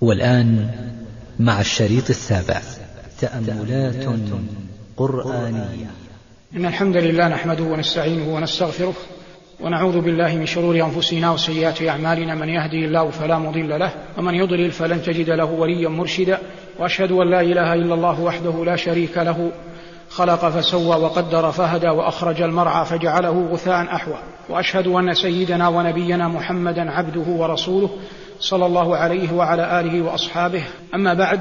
والآن مع الشريط السابع. تأملات قرآنية. إن الحمد لله نحمده ونستعينه ونستغفره ونعوذ بالله من شرور أنفسنا وسيئات أعمالنا. من يهدي الله فلا مضل له ومن يضلل فلن تجد له وليا مرشدا. وأشهد أن لا إله إلا الله وحده لا شريك له. خلق فسوى وقدر فهدى وأخرج المرعى فجعله غثاء أحوى. وأشهد أن سيدنا ونبينا محمدا عبده ورسوله. صلى الله عليه وعلى آله وأصحابه. أما بعد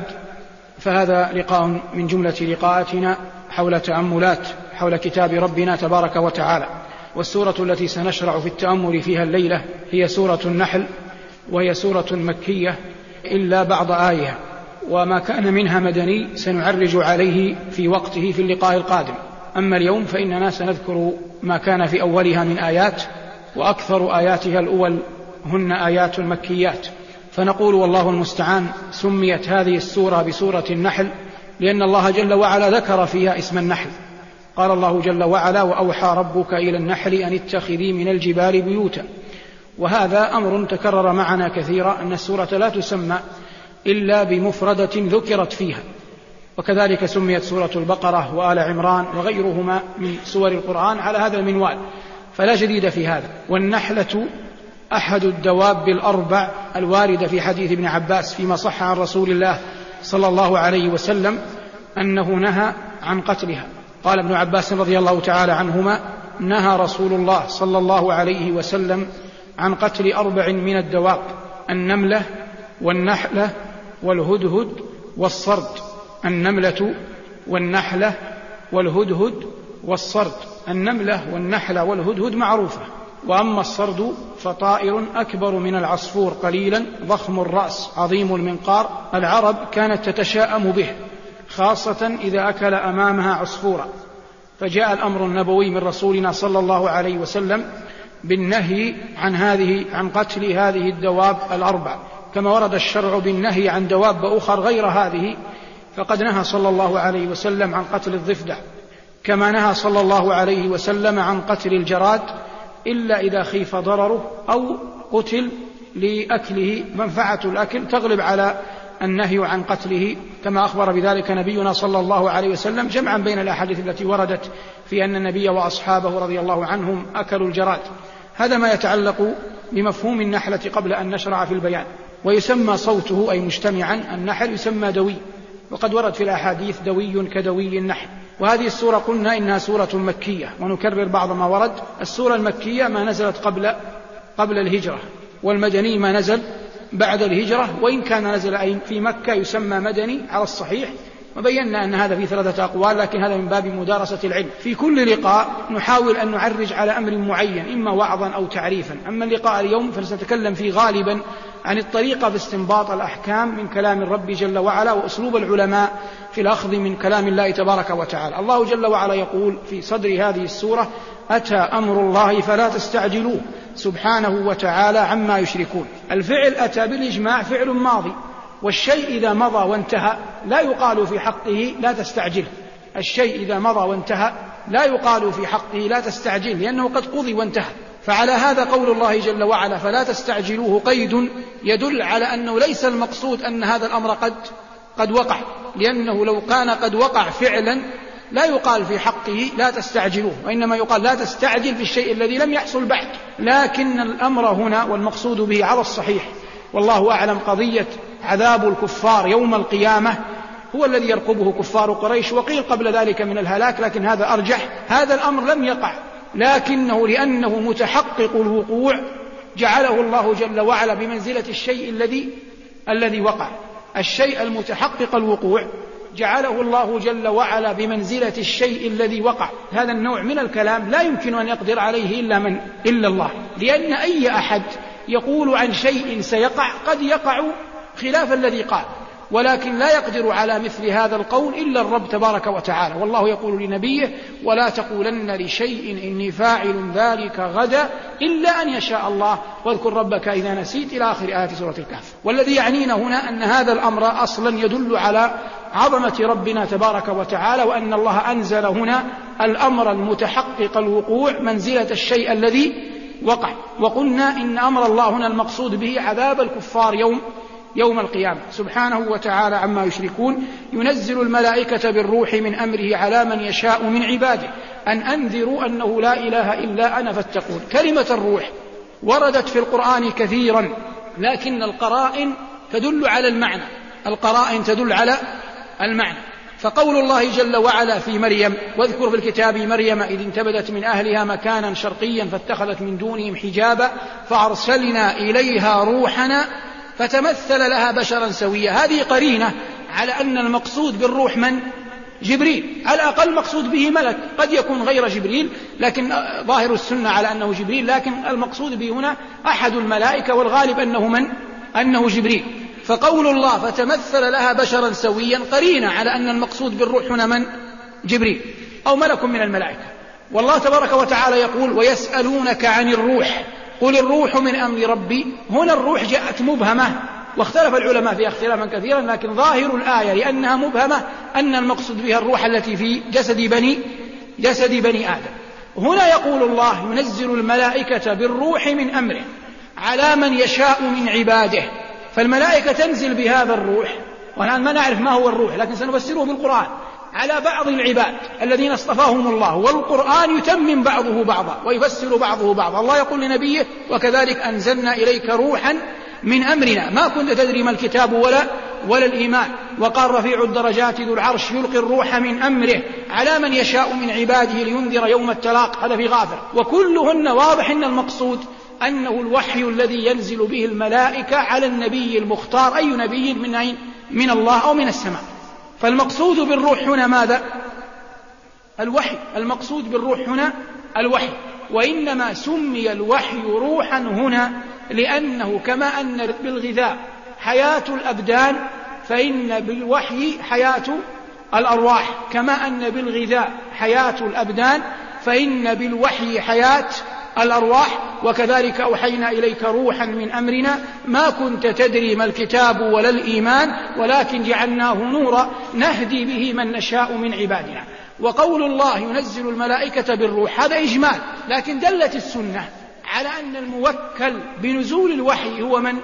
فهذا لقاء من جملة لقاءاتنا حول تأملات حول كتاب ربنا تبارك وتعالى. والسورة التي سنشرع في التأمل فيها الليلة هي سورة النحل وهي سورة مكية إلا بعض إيه وما كان منها مدني سنعرج عليه في وقته في اللقاء القادم. أما اليوم فإننا سنذكر ما كان في أولها من آيات وأكثر آياتها الأول هن آيات مكيات. فنقول والله المستعان سميت هذه السورة بسورة النحل لأن الله جل وعلا ذكر فيها اسم النحل. قال الله جل وعلا وأوحى ربك إلى النحل أن اتخذي من الجبال بيوتا. وهذا أمر تكرر معنا كثيرا أن السورة لا تسمى إلا بمفردة ذكرت فيها. وكذلك سميت سورة البقرة وآل عمران وغيرهما من سور القرآن على هذا المنوال. فلا جديد في هذا. والنحلة أحد الدواب الأربع الواردة في حديث ابن عباس فيما صح عن رسول الله صلى الله عليه وسلم أنه نهى عن قتلها. قال ابن عباس رضي الله تعالى عنهما نهى رسول الله صلى الله عليه وسلم عن قتل أربع من الدواب النملة والنحلة والهدهد والصرد. النملة والنحلة والهدهد والصرد. النملة والنحلة والهدهد معروفة. وأما الصرد فطائر أكبر من العصفور قليلا ضخم الرأس عظيم المنقار. العرب كانت تتشاءم به خاصة إذا أكل أمامها عصفورا. فجاء الأمر النبوي من رسولنا صلى الله عليه وسلم بالنهي عن هذه عن قتل هذه الدواب الأربع. كما ورد الشرع بالنهي عن دواب أخر غير هذه فقد نهى صلى الله عليه وسلم عن قتل الضفدع. كما نهى صلى الله عليه وسلم عن قتل الجراد إلا إذا خيف ضرره أو قتل لأكله. منفعة الأكل تغلب على النهي عن قتله كما أخبر بذلك نبينا صلى الله عليه وسلم جمعا بين الأحاديث التي وردت في أن النبي وأصحابه رضي الله عنهم أكلوا الجراد. هذا ما يتعلق بمفهوم النحلة قبل أن نشرع في البيان ويسمى صوته أي مجتمعا النحل يسمى دوي وقد ورد في الأحاديث دوي كدوي النحل. وهذه السورة قلنا إنها سورة مكية ونكرر بعض ما ورد. السورة المكية ما نزلت قبل قبل الهجرة والمدني ما نزل بعد الهجرة وإن كان نزل في مكة يسمى مدني على الصحيح وبينا أن هذا في ثلاثة أقوال لكن هذا من باب مدارسة العلم. في كل لقاء نحاول أن نعرج على أمر معين إما وعظا أو تعريفا. أما اللقاء اليوم فسنتكلم فيه غالبا عن الطريقة في استنباط الأحكام من كلام الرب جل وعلا وأسلوب العلماء في الأخذ من كلام الله تبارك وتعالى. الله جل وعلا يقول في صدر هذه السورة أتى أمر الله فلا تستعجلوه. سبحانه وتعالى عما يشركون. الفعل أتى بالإجماع فعل ماضي. والشيء إذا مضى وانتهى لا يقال في حقه لا تستعجله الشيء إذا مضى وانتهى لا يقال في حقه لا تستعجل لأنه قد قضي وانتهى. فعلى هذا قول الله جل وعلا فلا تستعجلوه قيد يدل على أنه ليس المقصود أن هذا الأمر قد قد وقع لأنه لو كان قد وقع فعلا لا يقال في حقه لا تستعجلوه وإنما يقال لا تستعجل في الشيء الذي لم يحصل بعد. لكن الأمر هنا والمقصود به على الصحيح. والله أعلم قضية عذاب الكفار يوم القيامة هو الذي يرقبه كفار قريش وقيل قبل ذلك من الهلاك لكن هذا أرجح. هذا الأمر لم يقع. لكنه لأنه متحقق الوقوع جعله الله جل وعلا بمنزلة الشيء الذي الذي وقع. الشيء المتحقق الوقوع جعله الله جل وعلا بمنزلة الشيء الذي وقع. هذا النوع من الكلام لا يمكن أن يقدر عليه إلا من إلا الله. لأن أي أحد يقول عن شيء سيقع قد يقع خلاف الذي قال. ولكن لا يقدر على مثل هذا القول إلا الرب تبارك وتعالى. والله يقول لنبيه ولا تقولن لشيء إني فاعل ذلك غدا إلا أن يشاء الله. واذكر ربك إذا نسيت إلى آخر آية سورة الكهف. والذي يعنينا هنا أن هذا الأمر أصلا يدل على عظمة ربنا تبارك وتعالى وأن الله أنزل هنا الأمر المتحقق الوقوع منزلة الشيء الذي وقع. وقلنا إن أمر الله هنا المقصود به عذاب الكفار يوم يوم القيامة. سبحانه وتعالى عما يشركون. ينزل الملائكة بالروح من أمره على من يشاء من عباده. أن أنذروا أنه لا إله إلا أنا فاتقون. كلمة الروح وردت في القرآن كثيرا لكن القرائن تدل على المعنى. القرائن تدل على المعنى. فقول الله جل وعلا في مريم واذكر في الكتاب مريم إذ انتبذت من أهلها مكانا شرقيا فاتخذت من دونهم حجابا فأرسلنا إليها روحنا فتمثل لها بشرا سويا. هذه قرينة على أن المقصود بالروح من؟ جبريل. على الأقل مقصود به ملك. قد يكون غير جبريل لكن ظاهر السنة على أنه جبريل لكن المقصود به هنا أحد الملائكة والغالب أنه من؟ أنه جبريل. فقول الله فتمثل لها بشرا سويا قرينة على أن المقصود بالروح هنا من؟ جبريل. أو ملك من الملائكة. والله تبارك وتعالى يقول ويسألونك عن الروح قل الروح من أمر ربي. هنا الروح جاءت مبهمة. واختلف العلماء فيها اختلافا كثيرا لكن ظاهر الآية لأنها مبهمة أن المقصود بها الروح التي في جسد بني جسد بني آدم. هنا يقول الله ينزل الملائكة بالروح من أمره على من يشاء من عباده. فالملائكة تنزل بهذا الروح. والآن ما نعرف ما هو الروح لكن سنفسره بالقرآن. على بعض العباد الذين اصطفاهم الله. والقرآن يتمم بعضه بعضا ويفسر بعضه بعضا. الله يقول لنبيه وكذلك أنزلنا إليك روحا من أمرنا. ما كنت تدري ما الكتاب ولا ولا الإيمان. وقال رفيع الدرجات ذو العرش يلقي الروح من أمره على من يشاء من عباده لينذر يوم التلاق. هذا في غافر. وكلهن واضح أن المقصود أنه الوحي الذي ينزل به الملائكة على النبي المختار. أي نبي من أين؟ من الله أو من السماء. فالمقصود بالروح هنا ماذا؟ الوحي. المقصود بالروح هنا الوحي. وإنما سمي الوحي روحا هنا لأنه كما أن بالغذاء حياة الأبدان فإن بالوحي حياة الأرواح. كما أن بالغذاء حياة الأبدان فإن بالوحي حياة الأرواح وكذلك أوحينا إليك روحا من أمرنا ما كنت تدري ما الكتاب ولا الإيمان ولكن جعلناه نورا نهدي به من نشاء من عبادنا وقول الله ينزل الملائكة بالروح هذا إجمال لكن دلت السنة على أن الموكل بنزول الوحي هو من؟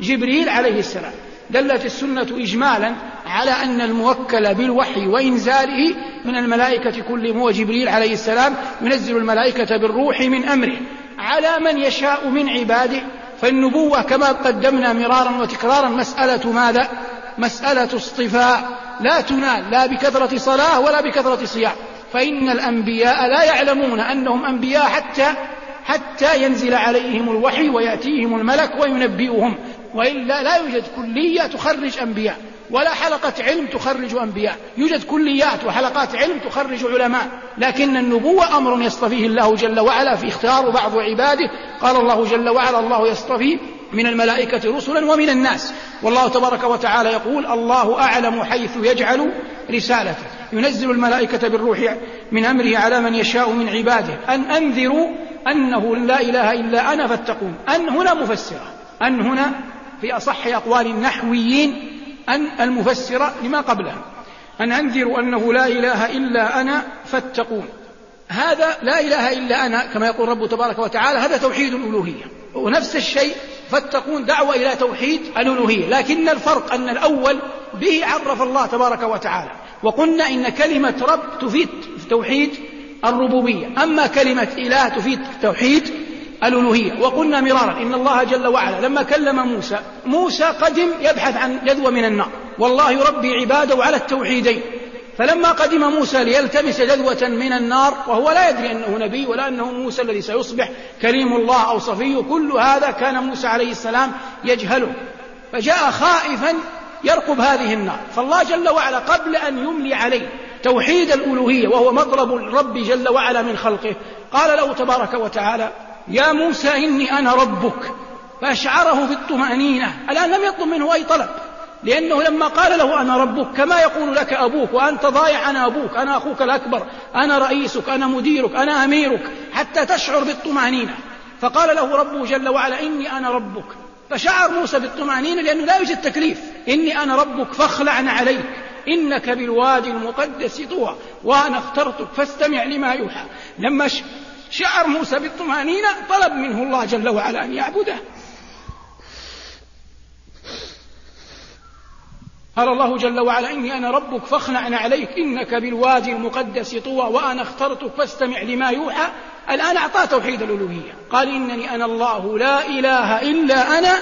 جبريل عليه السلام دلت السنة إجمالا على أن الموكل بالوحي وإنزاله من الملائكة كلهم هو جبريل عليه السلام ينزل الملائكة بالروح من أمره. على من يشاء من عباده. فالنبوة كما قدمنا مرارا وتكرارا مسألة ماذا؟ مسألة اصطفاء. لا تنال لا بكثرة صلاة ولا بكثرة صيام. فإن الأنبياء لا يعلمون أنهم أنبياء حتى حتى ينزل عليهم الوحي ويأتيهم الملك وينبئهم. وإلا لا يوجد كلية تخرج أنبياء. ولا حلقة علم تخرج أنبياء. يوجد كليات وحلقات علم تخرج علماء. لكن النبوة أمر يصطفيه الله جل وعلا في اختيار بعض عباده. قال الله جل وعلا الله يصطفي من الملائكة رسلا ومن الناس. والله تبارك وتعالى يقول الله أعلم حيث يجعل رسالته. ينزل الملائكة بالروح من أمره على من يشاء من عباده. أن أنذروا أنه لا إله إلا أنا فاتقون. أن هنا مفسرة. أن هنا في أصح أقوال النحويين أن المفسرة لما قبلها أن أنذروا أنه لا إله إلا أنا فاتقون. هذا لا إله إلا أنا كما يقول رب تبارك وتعالى هذا توحيد الألوهية. ونفس الشيء فاتقون دعوة إلى توحيد الألوهية. لكن الفرق أن الأول به عرف الله تبارك وتعالى. وقلنا إن كلمة رب تفيد توحيد الربوبية. أما كلمة إله تفيد توحيد الألوهية. وقلنا مرارا إن الله جل وعلا لما كلم موسى موسى قدم يبحث عن جذوة من النار. والله يربي عباده على التوحيدين. فلما قدم موسى ليلتمس جذوة من النار وهو لا يدري أنه نبي ولا أنه موسى الذي سيصبح كريم الله أو صفيه كل هذا كان موسى عليه السلام يجهله. فجاء خائفا يرقب هذه النار. فالله جل وعلا قبل أن يملي عليه توحيد الألوهية وهو مطلب الرب جل وعلا من خلقه قال له تبارك وتعالى يا موسى إني أنا ربك. فأشعره بالطمأنينة. الآن لم يطلب منه أي طلب. لأنه لما قال له أنا ربك كما يقول لك أبوك وأنت ضايع أنا أبوك أنا أخوك الأكبر أنا رئيسك أنا مديرك أنا أميرك حتى تشعر بالطمأنينة. فقال له ربه جل وعلا إني أنا ربك. فشعر موسى بالطمأنينة لأنه لا يوجد تكليف. إني أنا ربك فاخلع عليك إنك بالوادي المقدس طوى وأنا اخترتك فاستمع لما يوحى. لما شعر موسى بالطمأنينة طلب منه الله جل وعلا أن يعبده. قال الله جل وعلا إني أنا ربك فاخلع عليك إنك بالوادي المقدس طوى وأنا اخترتك فاستمع لما يوحى. الآن أعطاه توحيد الألوهية. قال إنني أنا الله لا إله إلا أنا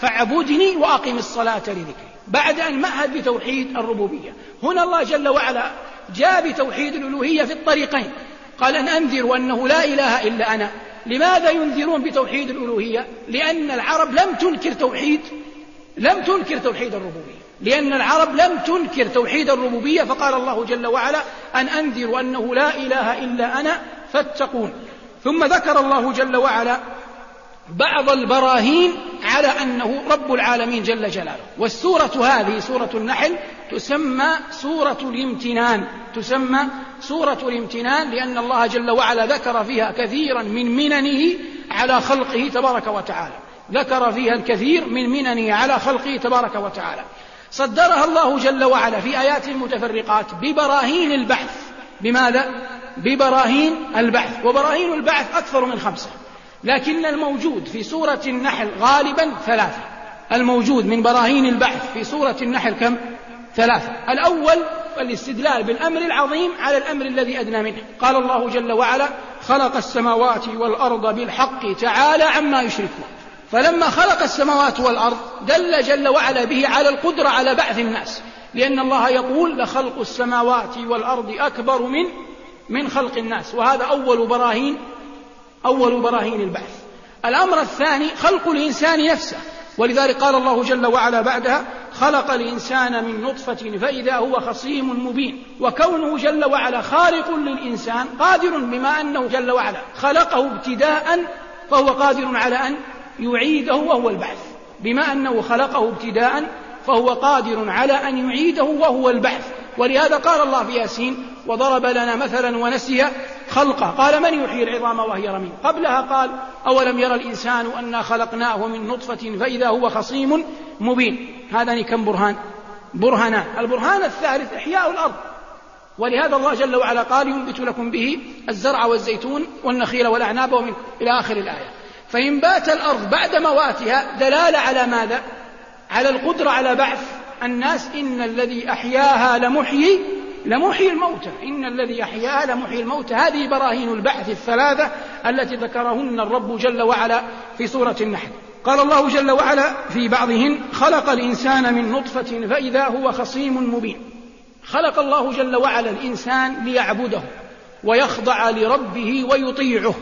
فاعبدني وأقم الصلاة لذكري. بعد أن مهد بتوحيد الربوبية. هنا الله جل وعلا جاء بتوحيد الألوهية في الطريقين. قال أن أنذروا أنه لا إله إلا أنا. لماذا ينذرون بتوحيد الألوهية؟ لأن العرب لم تنكر توحيد لم تنكر توحيد الربوبية. لأن العرب لم تنكر توحيد الربوبية فقال الله جل وعلا أن أنذروا أنه لا إله إلا أنا فاتقون. ثم ذكر الله جل وعلا بعض البراهين على أنه رب العالمين جل جلاله. والسورة هذه سورة النحل تسمى سورة الامتنان. تسمى سورة الامتنان لأن الله جل وعلا ذكر فيها كثيرا من مننه على خلقه تبارك وتعالى. ذكر فيها الكثير من مننه على خلقه تبارك وتعالى. صدرها الله جل وعلا في آيات متفرقات ببراهين البحث. بماذا؟ ببراهين البحث. وبراهين البعث أكثر من خمسة. لكن الموجود في سورة النحل غالبا ثلاثة. الموجود من براهين البحث في سورة النحل كم؟ ثلاثة. الأول الاستدلال بالأمر العظيم على الأمر الذي أدنى منه. قال الله جل وعلا خلق السماوات والأرض بالحق تعالى عما يشركون. فلما خلق السماوات والأرض دل جل وعلا به على القدرة على بعث الناس. لأن الله يقول لخلق السماوات والأرض أكبر من من خلق الناس. وهذا أول براهين أول براهين البعث الأمر الثاني خلق الإنسان نفسه. ولذلك قال الله جل وعلا بعدها خلق الإنسان من نطفة فإذا هو خصيم مبين. وكونه جل وعلا خالق للإنسان قادر بما أنه جل وعلا خلقه ابتداء فهو قادر على أن يعيده وهو البعث. بما أنه خلقه ابتداء فهو قادر على أن يعيده وهو البعث. ولهذا قال الله في ياسين وضرب لنا مثلا ونسي خلقه. قال من يحيي العظام وهي رميم؟ قبلها قال أولم يرى الإنسان أنا خلقناه من نطفة فإذا هو خصيم مبين. هذان كم برهان؟ برهانان. البرهان الثالث إحياء الأرض. ولهذا الله جل وعلا قال ينبت لكم به الزرع والزيتون والنخيل والأعناب ومن إلى آخر الآية. فإنبات الأرض بعد مواتها دلالة على ماذا؟ على القدرة على بعث الناس إن الذي أحياها لمحيي لمحيي الموتى. إن الذي أحياها لمحيي الموتى. هذه براهين البعث الثلاثة التي ذكرهن الرب جل وعلا في سورة النحل. قال الله جل وعلا في بعضهن خلق الإنسان من نطفة فإذا هو خصيم مبين. خلق الله جل وعلا الإنسان ليعبده ويخضع لربه ويطيعه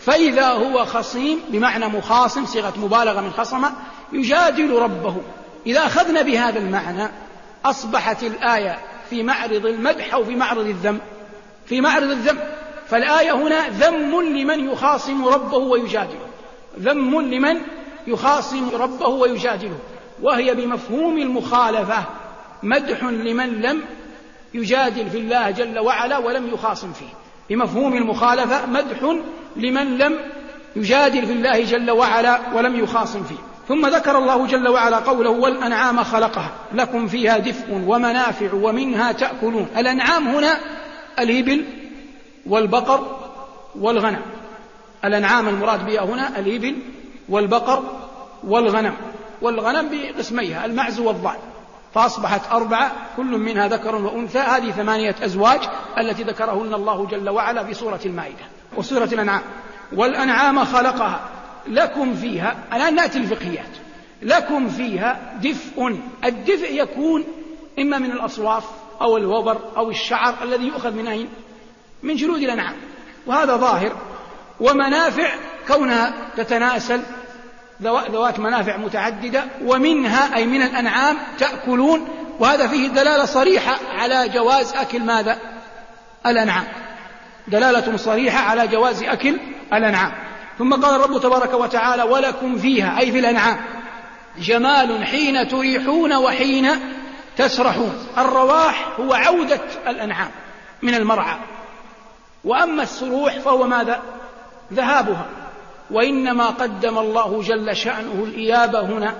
فإذا هو خصيم بمعنى مخاصم صيغة مبالغة من خصم يجادل ربه. إذا أخذنا بهذا المعنى أصبحت الآية في معرض المدح أو في معرض الذم. في معرض الذم. فالآية هنا ذم لمن يخاصم ربه ويجادله. ذم لمن يخاصم ربه ويجادله. وهي بمفهوم المخالفة مدح لمن لم يجادل في الله جل وعلا ولم يخاصم فيه. بمفهوم المخالفة مدح لمن لم يجادل في الله جل وعلا ولم يخاصم فيه. ثم ذكر الله جل وعلا قوله والأنعام خلقها. لكم فيها دفء ومنافع ومنها تأكلون. الأنعام هنا الإبل والبقر والغنم. الأنعام المراد بها هنا الإبل والبقر والغنم. والغنم بقسميها المعز والضأن فأصبحت أربعة كل منها ذكر وأنثى. هذه ثمانية أزواج التي ذكرهن الله جل وعلا في سورة المائدة وسورة الأنعام. والأنعام خلقها. لكم فيها الآن نأتي الفقهيات لكم فيها دفء. الدفء يكون إما من الأصواف أو الوبر أو الشعر الذي يؤخذ من أين؟ من جلود الأنعام. وهذا ظاهر. ومنافع كونها تتناسل ذوات منافع متعددة. ومنها أي من الأنعام تأكلون. وهذا فيه دلالة صريحة على جواز أكل ماذا؟ الأنعام. دلالة صريحة على جواز أكل الأنعام. ثم قال الرب تبارك وتعالى ولكم فيها أي في الأنعام. جمال حين تريحون وحين تسرحون. الرواح هو عودة الأنعام من المرعى. وأما السروح فهو ماذا؟ ذهابها. وإنما قدم الله جل شأنه الإيابة هنا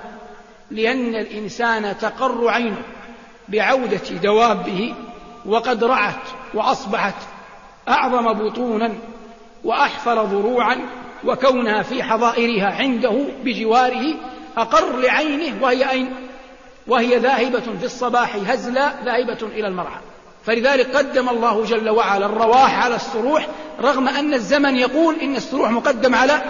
لأن الإنسان تقر عينه بعودة دوابه وقد رعت وأصبحت أعظم بطونا وأحفر ضروعا وكونها في حظائرها عنده بجواره أقر لعينه وهي أين؟ وهي ذاهبة في الصباح هزلا ذاهبة إلى المرعى. فلذلك قدم الله جل وعلا الرواح على السروح رغم أن الزمن يقول إن السروح مقدم على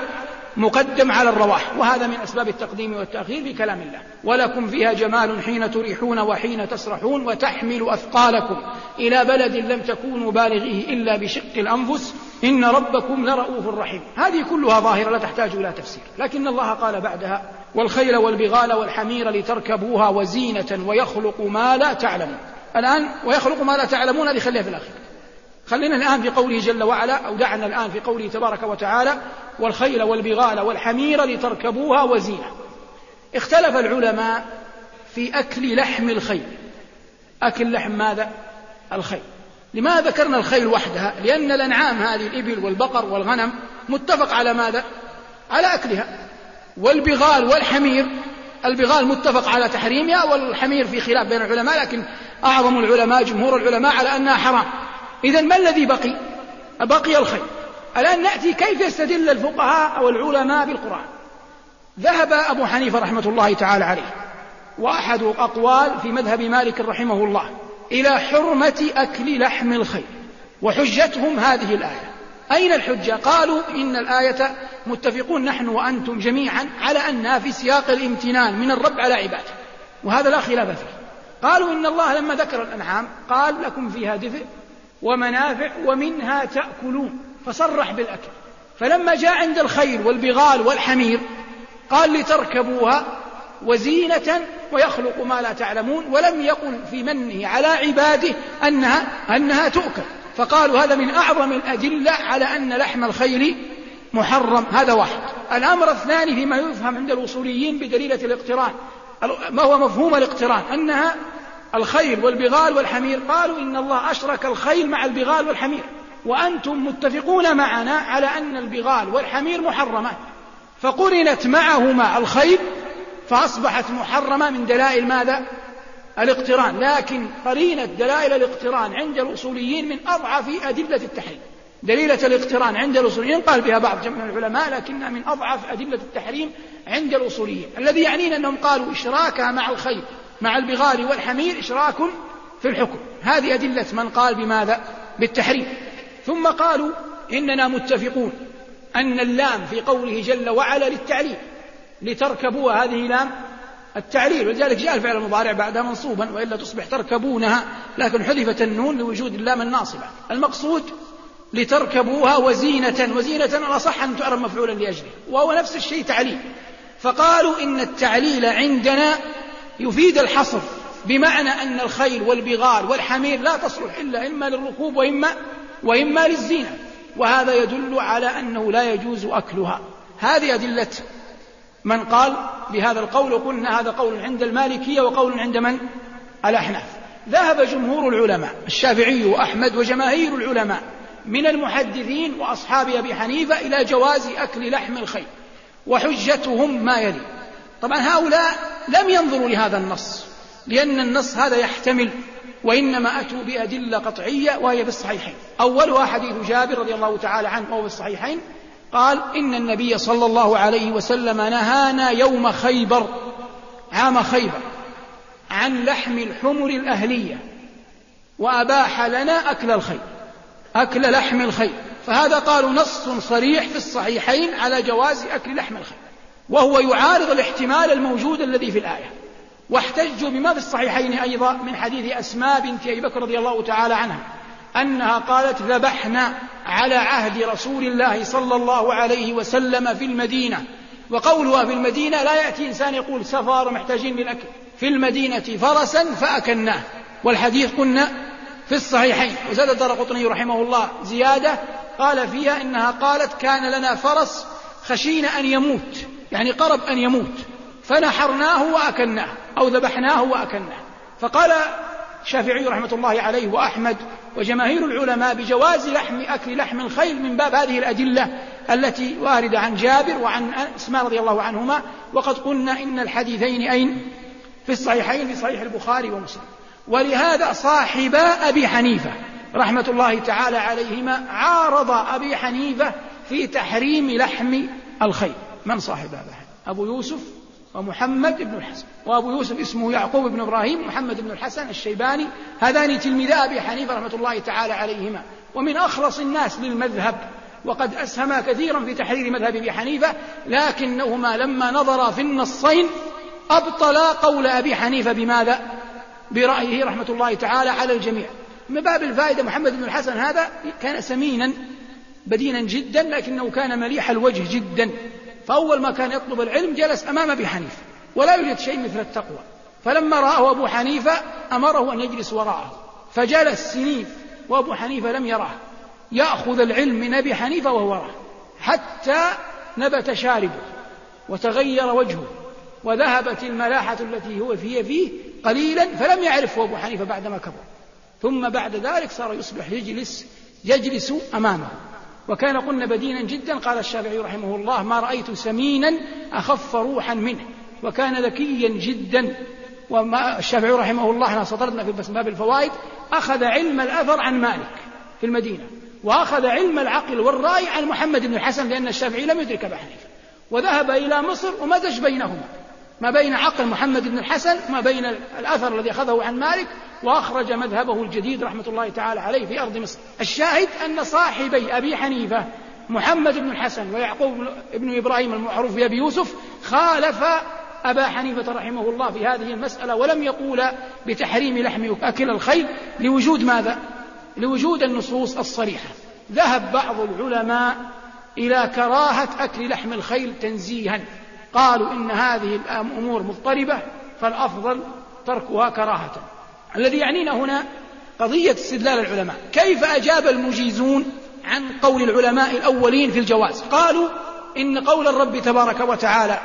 مقدم على الرواح. وهذا من أسباب التقديم والتأخير في كلام الله. ولكم فيها جمال حين تريحون وحين تسرحون وتحمل أثقالكم. إلى بلد لم تكونوا بالغيه إلا بشق الأنفس إن ربكم لرؤوف رحيم. هذه كلها ظاهرة لا تحتاج إلى تفسير. لكن الله قال بعدها والخيل والبغال والحمير لتركبوها وزينة ويخلق ما لا تعلمون. الآن ويخلق ما لا تعلمون هذه خليها في الآخر. خلينا الآن في قوله جل وعلا أو دعنا الآن في قوله تبارك وتعالى والخيل والبغال والحمير لتركبوها وزينة. اختلف العلماء في أكل لحم الخيل. أكل لحم ماذا؟ الخيل. لماذا ذكرنا الخيل وحدها؟ لأن الأنعام هذه الإبل والبقر والغنم متفق على ماذا؟ على أكلها والبغال والحمير البغال متفق على تحريمها والحمير في خلاف بين العلماء لكن أعظم العلماء جمهور العلماء على أنها حرام إذا ما الذي بقي؟ بقي الخير الآن نأتي كيف يستدل الفقهاء أو العلماء بالقرآن ذهب أبو حنيفة رحمة الله تعالى عليه وأحد أقوال في مذهب مالك رحمه الله إلى حرمة أكل لحم الخيل وحجتهم هذه الآية. أين الحجة؟ قالوا إن الآية متفقون نحن وأنتم جميعا على أنها في سياق الامتنان من الرب على عباده. وهذا لا خلاف فيه. قالوا إن الله لما ذكر الأنعام قال لكم فيها دفء ومنافع ومنها تأكلون فصرح بالأكل. فلما جاء عند الخيل والبغال والحمير قال لتركبوها وزينة ويخلق ما لا تعلمون ولم يقل في منه على عباده أنها أنها تؤكل. فقالوا هذا من أعظم الأدلة على أن لحم الخيل محرم. هذا واحد. الأمر الثاني فيما يفهم عند الوصوليين بدليلة الاقتران. ما هو مفهوم الاقتران؟ أنها الخيل والبغال والحمير. قالوا إن الله أشرك الخيل مع البغال والحمير. وأنتم متفقون معنا على أن البغال والحمير محرمات فقرنت معهما الخيل فأصبحت محرمة من دلائل ماذا؟ الاقتران. لكن قرينة دلائل الاقتران عند الأصوليين من أضعف أدلة التحريم. دليلة الاقتران عند الأصوليين قال بها بعض من العلماء لكنها من أضعف أدلة التحريم عند الأصوليين. الذي يعنينا أنهم قالوا إشراكها مع الخيل مع البغال والحمير إشراك في الحكم. هذه أدلة من قال بماذا؟ بالتحريم. ثم قالوا إننا متفقون أن اللام في قوله جل وعلا للتعليل لتركبوها هذه لام التعليل. ولذلك جاء الفعل المضارع بعدها منصوبا وإلا تصبح تركبونها لكن حذفت النون لوجود اللام الناصبة. المقصود لتركبوها وزينة وزينة الأصح أن تعرف مفعولا لأجله. وهو نفس الشيء تعليل. فقالوا إن التعليل عندنا يفيد الحصر بمعنى أن الخيل والبغال والحمير لا تصلح إلا إما للركوب وإما وإما للزينة. وهذا يدل على أنه لا يجوز أكلها. هذه أدلة من قال بهذا القول وقلنا هذا قول عند المالكية وقول عند من؟ الأحناف. ذهب جمهور العلماء الشافعي وأحمد وجماهير العلماء من المحدثين وأصحاب أبي حنيفة إلى جواز أكل لحم الخيل وحجتهم ما يلي. طبعا هؤلاء لم ينظروا لهذا النص لأن النص هذا يحتمل وإنما أتوا بأدلة قطعية وهي في الصحيحين أولها حديث جابر رضي الله تعالى عنه وهو في الصحيحين قال إن النبي صلى الله عليه وسلم نهانا يوم خيبر عام خيبر عن لحم الحمر الأهلية وأباح لنا أكل الخيل أكل لحم الخيل فهذا قالوا نص صريح في الصحيحين على جواز أكل لحم الخيل وهو يعارض الاحتمال الموجود الذي في الآية. واحتجوا بما في الصحيحين أيضا من حديث أسماء بنت أبي بكر رضي الله تعالى عنها. أنها قالت ذبحنا على عهد رسول الله صلى الله عليه وسلم في المدينة. وقولها في المدينة لا يأتي إنسان يقول سفر محتاجين للأكل. في المدينة فرسا فأكلناه. والحديث قلنا في الصحيحين. وزاد الدار قطني رحمه الله زيادة قال فيها إنها قالت كان لنا فرس خشينا أن يموت. يعني قرب أن يموت. فنحرناه وأكلناه. أو ذبحناه وأكلناه. فقال الشافعي رحمة الله عليه وأحمد وجماهير العلماء بجواز لحم أكل لحم الخيل من باب هذه الأدلة التي واردة عن جابر وعن أسماء رضي الله عنهما وقد قلنا إن الحديثين أين؟ في الصحيحين في صحيح البخاري ومسلم. ولهذا صاحبا أبي حنيفة رحمة الله تعالى عليهما عارض أبي حنيفة في تحريم لحم الخيل. من صاحب أبا أبو يوسف ومحمد بن الحسن. وأبو يوسف اسمه يعقوب بن إبراهيم محمد بن الحسن الشيباني. هذان تلميذا أبي حنيفة رحمة الله تعالى عليهما. ومن أخلص الناس للمذهب وقد أسهما كثيرا في تحرير مذهب أبي حنيفة لكنهما لما نظرا في النصين أبطلا قول أبي حنيفة بماذا؟ برأيه رحمة الله تعالى على الجميع. من باب الفائدة محمد بن الحسن هذا كان سمينا بدينا جدا لكنه كان مليح الوجه جدا. فأول ما كان يطلب العلم جلس أمام أبي حنيفة ولا يوجد شيء مثل التقوى. فلما رآه أبو حنيفة أمره أن يجلس وراءه. فجلس سنين وأبو حنيفة لم يراه. يأخذ العلم من أبي حنيفة وهو وراه حتى نبت شاربه وتغير وجهه وذهبت الملاحة التي هو فيه فيه قليلا فلم يعرفه أبو حنيفة بعدما كبر. ثم بعد ذلك صار يصبح يجلس يجلس أمامه. وكان قلنا بدينا جدا قال الشافعي رحمه الله ما رأيت سمينا أخف روحا منه وكان ذكيا جدا. وما الشافعي رحمه الله إحنا سطرنا في باب الفوائد أخذ علم الأثر عن مالك في المدينة وأخذ علم العقل والرأي عن محمد بن الحسن لأن الشافعي لم يدرك أبا حنيفة. وذهب إلى مصر ومزج بينهما ما بين عقل محمد بن الحسن وما بين الأثر الذي أخذه عن مالك وأخرج مذهبه الجديد رحمة الله تعالى عليه في أرض مصر. الشاهد أن صاحبي أبي حنيفة محمد بن الحسن ويعقوب بن إبراهيم المعروف بأبي يوسف خالف أبا حنيفة رحمه الله في هذه المسألة ولم يقول بتحريم لحم أكل الخيل لوجود ماذا؟ لوجود النصوص الصريحة. ذهب بعض العلماء إلى كراهة أكل لحم الخيل تنزيها. قالوا إن هذه الأمور مضطربة فالأفضل تركها كراهة. الذي يعنينا هنا قضية استدلال العلماء. كيف أجاب المجيزون عن قول العلماء الأولين في الجواز؟ قالوا إن قول الرب تبارك وتعالى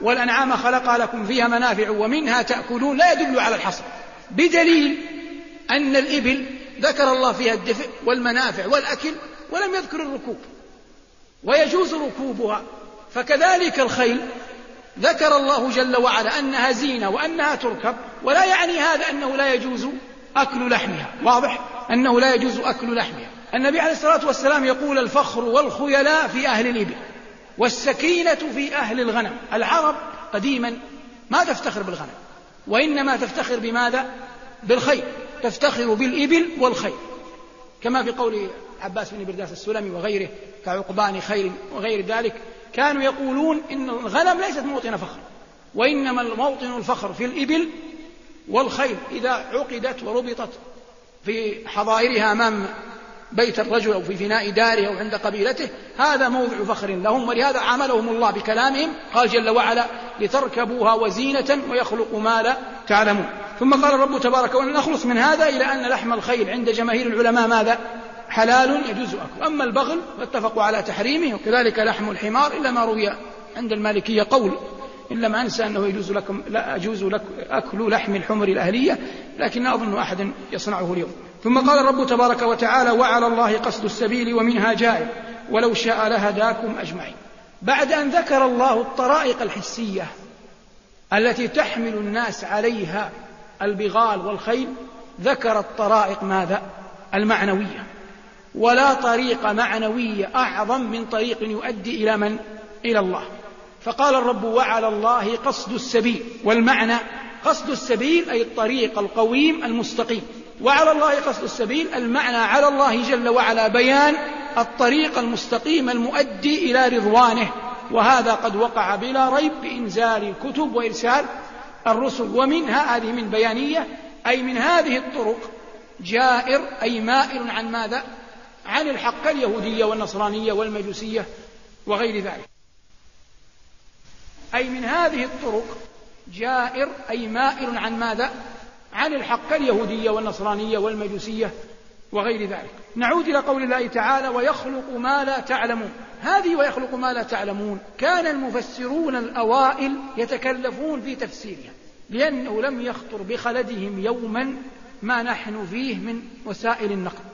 والأنعام خلق لكم فيها منافع ومنها تأكلون لا يدل على الحصر. بدليل أن الإبل ذكر الله فيها الدفء والمنافع والأكل ولم يذكر الركوب ويجوز ركوبها. فكذلك الخيل ذكر الله جل وعلا أنها زينة وأنها تركب ولا يعني هذا أنه لا يجوز أكل لحمها. واضح؟ أنه لا يجوز أكل لحمها. النبي عليه الصلاة والسلام يقول الفخر والخيلاء في أهل الإبل والسكينة في أهل الغنم. العرب قديما ما تفتخر بالغنم وإنما تفتخر بماذا؟ بالخيل. تفتخر بالإبل والخيل. كما في قول عباس بن برداس السلمي وغيره كعقبان خير وغير ذلك كانوا يقولون إن الغنم ليست موطن فخر وإنما الموطن الفخر في الإبل والخيل إذا عقدت وربطت في حظائرها أمام بيت الرجل أو في فناء داره أو عند قبيلته هذا موضع فخر لهم ولهذا عاملهم الله بكلامهم قال جل وعلا لتركبوها وزينة ويخلق ما لا تعلمون ثم قال الرب تبارك وتعالى نخلص من هذا إلى أن لحم الخيل عند جماهير العلماء ماذا؟ حلال يجوز أكله. أما البغل فاتفقوا على تحريمه وكذلك لحم الحمار إلا ما روي عند المالكية قول إن لم أنسى أنه يجوز لكم لا أجوز لك أكل لحم الحمر الأهلية لكن لا أظن أحدا يصنعه اليوم. ثم قال الرب تبارك وتعالى وعلى الله قصد السبيل ومنها جائر ولو شاء لهداكم أجمعين. بعد أن ذكر الله الطرائق الحسية التي تحمل الناس عليها البغال والخيل ذكر الطرائق ماذا؟ المعنوية. ولا طريق معنوية أعظم من طريق يؤدي إلى من؟ إلى الله. فقال الرب وعلى الله قصد السبيل. والمعنى قصد السبيل أي الطريق القويم المستقيم. وعلى الله قصد السبيل المعنى على الله جل وعلا بيان الطريق المستقيم المؤدي إلى رضوانه. وهذا قد وقع بلا ريب بإنزال الكتب وإرسال الرسل. ومنها هذه من بيانية أي من هذه الطرق جائر أي مائل عن ماذا؟ عن الحق اليهودية والنصرانية والمجوسية وغير ذلك. أي من هذه الطرق جائر أي مائل عن ماذا؟ عن الحق اليهودية والنصرانية والمجوسية وغير ذلك. نعود إلى قول الله تعالى ويخلق ما لا تعلمون هذه ويخلق ما لا تعلمون كان المفسرون الأوائل يتكلفون في تفسيرها لأنه لم يخطر بخلدهم يوما ما نحن فيه من وسائل النقل.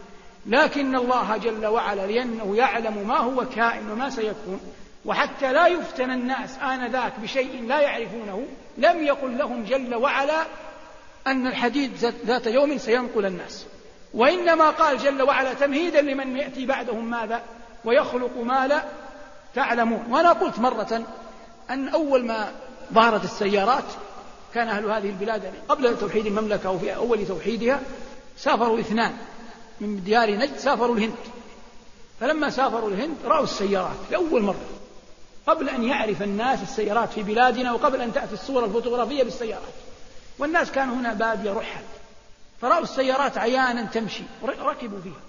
لكن الله جل وعلا لأنه يعلم ما هو كائن وما سيكون وحتى لا يفتن الناس آنذاك بشيء لا يعرفونه لم يقل لهم جل وعلا أن الحديد ذات يوم سينقل الناس. وإنما قال جل وعلا تمهيدا لمن يأتي بعدهم ماذا؟ ويخلق ما لا تعلمون. وأنا قلت مرة أن أول ما ظهرت السيارات كان أهل هذه البلاد قبل توحيد المملكة أو في أول توحيدها سافروا اثنان. من ديار نجد سافروا الهند. فلما سافروا الهند رأوا السيارات لأول مرة. قبل أن يعرف الناس السيارات في بلادنا وقبل أن تأتي الصورة الفوتوغرافية بالسيارات. والناس كانوا هنا بادية رحل. فرأوا السيارات عيانا تمشي. ركبوا فيها.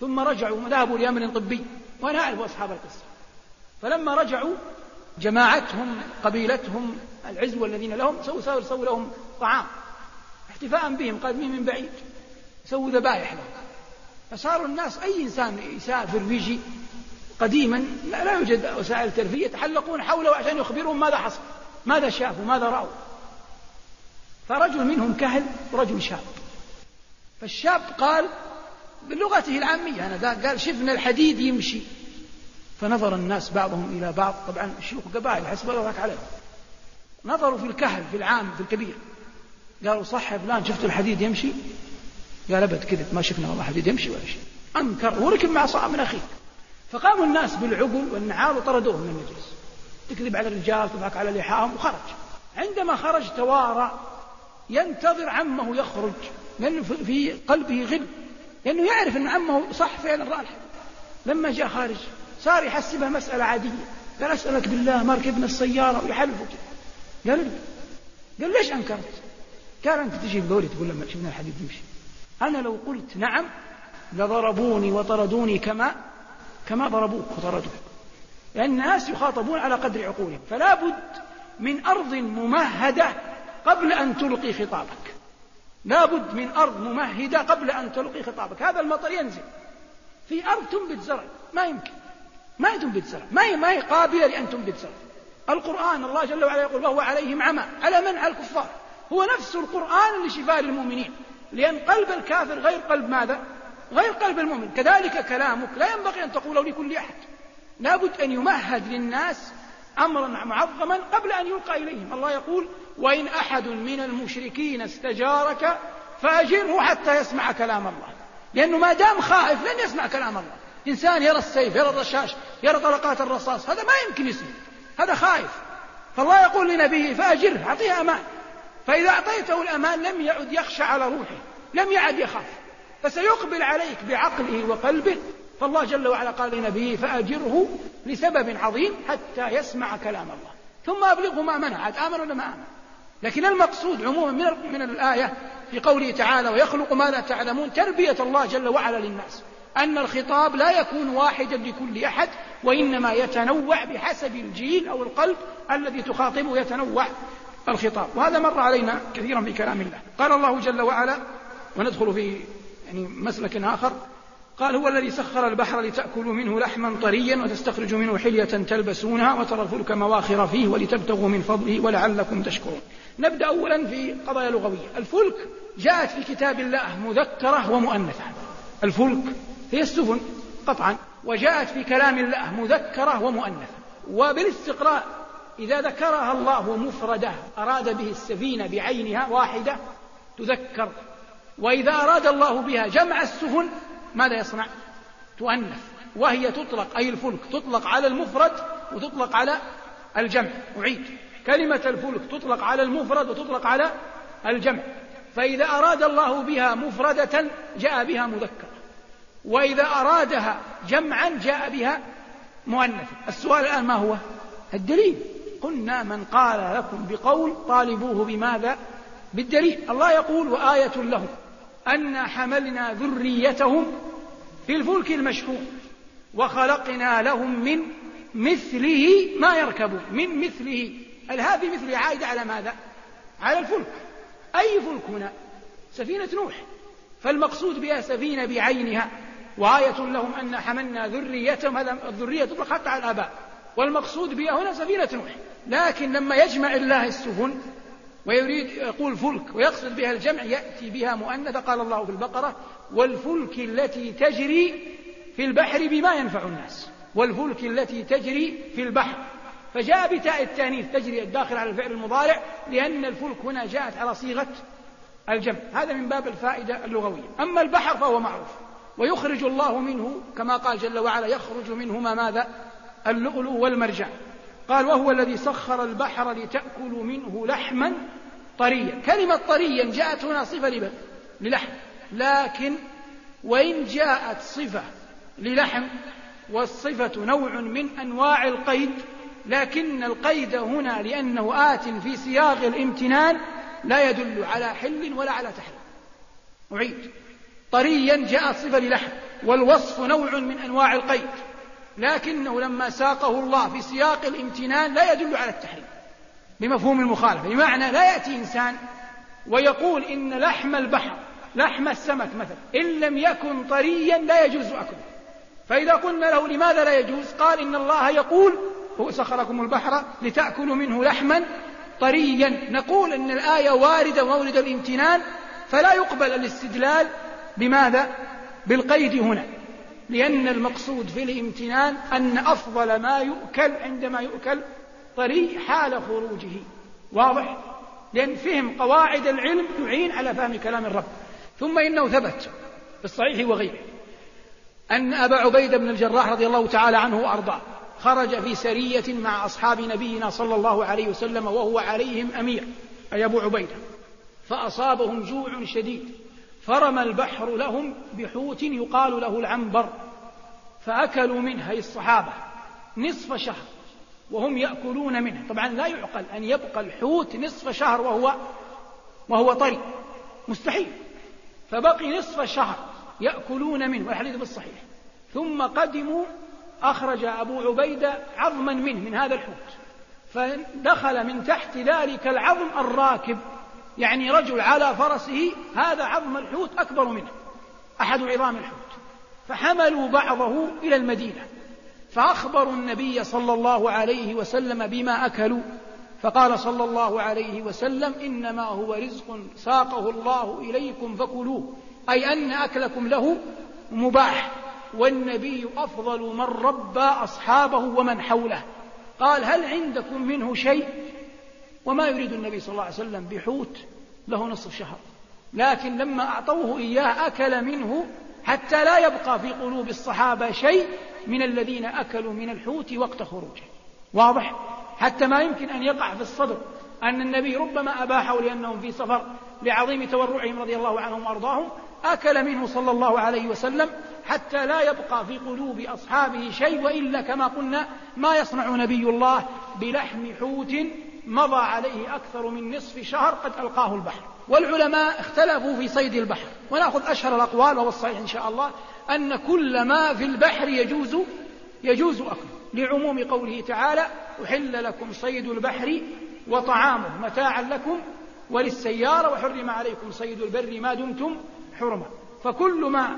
ثم رجعوا. ذهبوا لأمر طبي. وأنا أعرف أصحاب القصة. فلما رجعوا جماعتهم قبيلتهم العزوة الذين لهم سووا سووا لهم طعام. احتفاء بهم. قادمين من بعيد؟ سووا ذبائح لهم. فصاروا الناس أي إنسان يسافر ويجي قديما لا, يوجد وسائل ترفيه يتحلقون حوله عشان يخبرهم ماذا حصل ماذا شافوا ماذا رأوا. فرجل منهم كهل ورجل شاب. فالشاب قال بلغته العامية أنا قال شفنا الحديد يمشي. فنظر الناس بعضهم إلى بعض طبعا الشيوخ قبائل حسب الله عليهم. نظروا في الكهل في العام في الكبير. قالوا صح يا فلان شفت الحديد يمشي؟ قال أبد كذب ما شفنا والله حديد يمشي ولا شيء. أنكر وركب مع صعب من اخيه فقاموا الناس بالعقل والنعال وطردوه من المجلس. تكذب على الرجال تضحك على لحاهم وخرج. عندما خرج توارى ينتظر عمه يخرج لأنه في قلبه غل لأنه يعرف أن عمه صح فعلا رأى الحديث لما جاء خارج صار يحسبها مسألة عادية. قال أسألك بالله ما ركبنا السيارة ويحلفوا قال لي قال ليش أنكرت؟ قال أنت تجي بقولي تقول لما شفنا الحديث يمشي. أنا لو قلت نعم لضربوني وطردوني كما كما ضربوك وطردوك لأن الناس يخاطبون على قدر عقولهم. فلا بد من أرض ممهدة قبل أن تلقي خطابك. لا بد من أرض ممهدة قبل أن تلقي خطابك. هذا المطر ينزل. في أرض تنبت زرع. ما يمكن. ما تنبت زرع. ما هي ما هي قابلة لأن تنبت زرع. القرآن الله جل وعلا يقول وهو عليهم عمى. على من على الكفار؟ هو نفس القرآن لشفاء للمؤمنين. لأن قلب الكافر غير قلب ماذا؟ غير قلب المؤمن. كذلك كلامك لا ينبغي أن تقوله لكل أحد. لابد أن يمهد للناس أمرا معظما قبل أن يلقى إليهم. الله يقول وإن أحد من المشركين استجارك فأجره حتى يسمع كلام الله. لأنه ما دام خائف لن يسمع كلام الله. إنسان يرى السيف يرى الرشاش يرى طلقات الرصاص هذا ما يمكن يسمع. هذا خائف. فالله يقول لنبيه فأجره أعطيه أمان. فإذا أعطيته الأمان لم يعد يخشى على روحه لم يعد يخاف. فسيقبل عليك بعقله وقلبه. فالله جل وعلا قال لنبيه فأجره لسبب عظيم حتى يسمع كلام الله. ثم أبلغه ما منع. عاد آمن ولا ما آمن؟ لكن المقصود عموما من, من الآية في قوله تعالى ويخلق ما لا تعلمون تربية الله جل وعلا للناس. أن الخطاب لا يكون واحدا لكل أحد وإنما يتنوع بحسب الجيل أو القلب الذي تخاطبه يتنوع الخطاب. وهذا مر علينا كثيرا في كلام الله. قال الله جل وعلا وندخل في يعني مسلك آخر قال هو الذي سخر البحر لتأكلوا منه لحما طريا وتستخرجوا منه حلية تلبسونها وترى الفلك مواخر فيه ولتبتغوا من فضله ولعلكم تشكرون. نبدأ أولا في قضايا لغوية. الفلك جاءت في كتاب الله مذكرة ومؤنثة. الفلك هي السفن قطعا وجاءت في كلام الله مذكرة ومؤنثة. وبالاستقراء إذا ذكرها الله مفردة أراد به السفينة بعينها واحدة تذكر وإذا أراد الله بها جمع السفن ماذا يصنع؟ تؤنث. وهي تطلق أي الفلك تطلق على المفرد وتطلق على الجمع. أعيد. كلمة الفلك تطلق على المفرد وتطلق على الجمع. فإذا أراد الله بها مفردة جاء بها مذكرة. وإذا أرادها جمعا جاء بها مؤنثة السؤال الآن ما هو؟ الدليل. قلنا من قال لكم بقول طالبوه بماذا؟ بالدليل. الله يقول وآية لهم. أنا حملنا ذريتهم في الفلك المشحون وخلقنا لهم من مثله ما يركبون من مثله. هل هذه مثله عائدة على ماذا؟ على الفلك. أي فلك هنا؟ سفينة نوح. فالمقصود بها سفينة بعينها. وآية لهم أن حملنا ذريتهم هذا الذرية تطلق حتى على الآباء. والمقصود بها هنا سفينة نوح. لكن لما يجمع الله السفن ويريد يقول فلك ويقصد بها الجمع يأتي بها مؤنثة قال الله في البقرة والفلك التي تجري في البحر بما ينفع الناس والفلك التي تجري في البحر. فجاء بتاء التانيث تجري الداخل على الفعل المضارع لأن الفلك هنا جاءت على صيغة الجمع. هذا من باب الفائدة اللغوية. أما البحر فهو معروف ويخرج الله منه كما قال جل وعلا يخرج منهما ماذا؟ اللؤلؤ والمرجان. قال وهو الذي سخر البحر لتأكلوا منه لحما طريا. كلمة طريا جاءت هنا صفة للحم. لكن وإن جاءت صفة للحم والصفة نوع من أنواع القيد لكن القيد هنا لأنه آت في سياق الامتنان لا يدل على حل ولا على تحريم. أعيد. طريا جاءت صفة للحم والوصف نوع من أنواع القيد. لكنه لما ساقه الله في سياق الامتنان لا يدل على التحريم. بمفهوم المخالفة. بمعنى لا يأتي إنسان ويقول إن لحم البحر لحم السمك مثلا إن لم يكن طريا لا يجوز أكله. فإذا قلنا له لماذا لا يجوز؟ قال إن الله يقول هو سخركم البحر لتأكلوا منه لحما طريا. نقول أن الآية واردة مورد الامتنان فلا يقبل الاستدلال بماذا؟ بالقيد هنا. لأن المقصود في الامتنان أن أفضل ما يؤكل عندما يؤكل طري حال خروجه. واضح؟ لأن فهم قواعد العلم يعين على فهم كلام الرب. ثم إنه ثبت في الصحيح وغيره أن أبا عبيدة بن الجراح رضي الله تعالى عنه وأرضاه خرج في سرية مع أصحاب نبينا صلى الله عليه وسلم وهو عليهم أمير أي أبو عبيدة فأصابهم جوع شديد. فرمى البحر لهم بحوت يقال له العنبر فأكلوا منه أي الصحابة نصف شهر وهم يأكلون منه. طبعا لا يعقل أن يبقى الحوت نصف شهر وهو وهو طري. مستحيل. فبقي نصف شهر يأكلون منه والحديث بالصحيح. ثم قدموا أخرج أبو عبيدة عظما منه من هذا الحوت. فدخل من تحت ذلك العظم الراكب. يعني رجل على فرسه هذا عظم الحوت أكبر منه أحد عظام الحوت. فحملوا بعضه إلى المدينة فأخبروا النبي صلى الله عليه وسلم بما أكلوا فقال صلى الله عليه وسلم إنما هو رزق ساقه الله إليكم فكلوه أي أن أكلكم له مباح والنبي أفضل من ربى أصحابه ومن حوله. قال هل عندكم منه شيء؟ وما يريد النبي صلى الله عليه وسلم بحوت له نصف شهر. لكن لما أعطوه إياه أكل منه حتى لا يبقى في قلوب الصحابة شيء من الذين أكلوا من الحوت وقت خروجه. واضح؟ حتى ما يمكن أن يقع في الصدر أن النبي ربما أباحه لأنهم في سفر لعظيم تورعهم رضي الله عنهم وأرضاهم أكل منه صلى الله عليه وسلم حتى لا يبقى في قلوب أصحابه شيء وإلا كما قلنا ما يصنع نبي الله بلحم حوت مضى عليه أكثر من نصف شهر قد ألقاه البحر. والعلماء اختلفوا في صيد البحر. ونأخذ أشهر الأقوال وهو الصحيح إن شاء الله أن كل ما في البحر يجوز يجوز أكله. لعموم قوله تعالى أحل لكم صيد البحر وطعامه متاعا لكم وللسيارة وحرم عليكم صيد البر ما دمتم حرما. فكل ما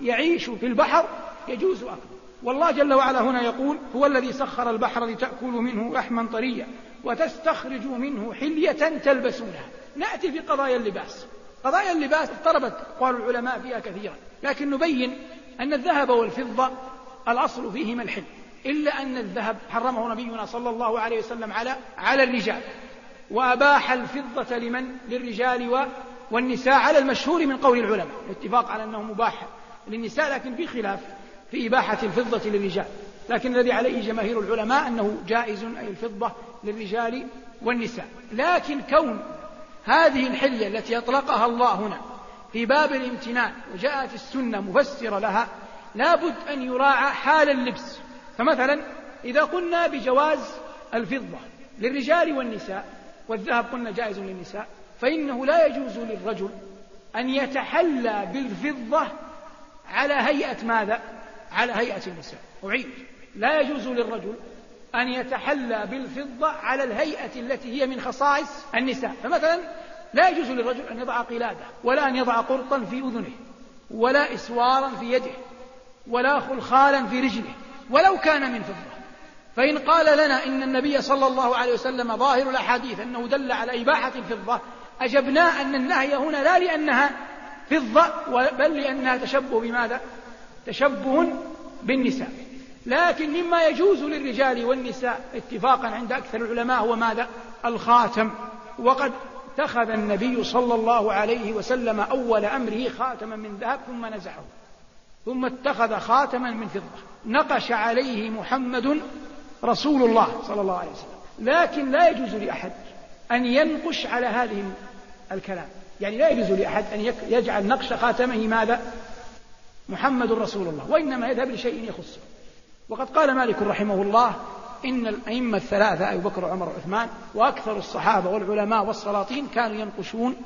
يعيش في البحر يجوز أكله. والله جل وعلا هنا يقول هو الذي سخر البحر لتأكلوا منه لحما طريا. وتستخرجوا منه حلية تلبسونها. نأتي في قضايا اللباس. قضايا اللباس اضطربت أقوال العلماء فيها كثيرا. لكن نبين أن الذهب والفضة الأصل فيهما الحل إلا أن الذهب حرمه نبينا صلى الله عليه وسلم على على الرجال. وأباح الفضة لمن؟ للرجال والنساء على المشهور من قول العلماء. الاتفاق على أنه مباح للنساء لكن في خلاف في إباحة الفضة للرجال. لكن الذي عليه جماهير العلماء أنه جائز أي الفضة للرجال والنساء. لكن كون هذه الحلية التي أطلقها الله هنا في باب الامتنان وجاءت السنة مفسرة لها لابد أن يراعى حال اللبس. فمثلا إذا قلنا بجواز الفضة للرجال والنساء والذهب قلنا جائز للنساء فإنه لا يجوز للرجل أن يتحلى بالفضة على هيئة ماذا؟ على هيئة النساء. أعيد. لا يجوز للرجل أن يتحلى بالفضة على الهيئة التي هي من خصائص النساء. فمثلا لا يجوز للرجل أن يضع قلادة ولا أن يضع قرطا في أذنه ولا إسوارا في يده ولا خلخالا في رجله ولو كان من فضة. فإن قال لنا إن النبي صلى الله عليه وسلم ظاهر الأحاديث أنه دل على إباحة الفضة أجبنا أن النهي هنا لا لأنها فضة بل لأنها تشبه بماذا؟ تشبه بالنساء. لكن مما يجوز للرجال والنساء اتفاقا عند أكثر العلماء هو ماذا؟ الخاتم. وقد اتخذ النبي صلى الله عليه وسلم أول أمره خاتما من ذهب ثم نزعه. ثم اتخذ خاتما من فضة. نقش عليه محمد رسول الله صلى الله عليه وسلم. لكن لا يجوز لأحد أن ينقش على هذه الكلام. يعني لا يجوز لأحد أن يجعل نقش خاتمه ماذا؟ محمد رسول الله. وإنما يذهب لشيء يخصه. وقد قال مالك رحمه الله إن الأئمة الثلاثة أبو بكر وعمر وعثمان وأكثر الصحابة والعلماء والسلاطين كانوا ينقشون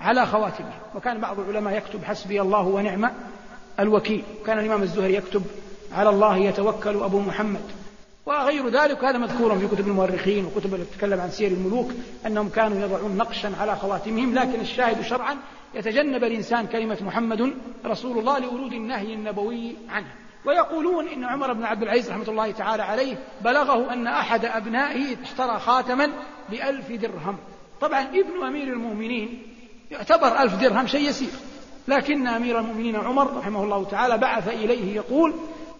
على خواتمهم. وكان بعض العلماء يكتب حسبي الله ونعم الوكيل. وكان الإمام الزهري يكتب على الله يتوكل أبو محمد. وغير ذلك هذا مذكور في كتب المؤرخين وكتب التي تتكلم عن سير الملوك أنهم كانوا يضعون نقشا على خواتمهم لكن الشاهد شرعا يتجنب الإنسان كلمة محمد رسول الله لورود النهي النبوي عنه. ويقولون إن عمر بن عبد العزيز رحمة الله تعالى عليه بلغه أن أحد أبنائه اشترى خاتما بألف درهم. طبعا ابن أمير المؤمنين يعتبر ألف درهم شيء يسير. لكن أمير المؤمنين عمر رحمه الله تعالى بعث إليه يقول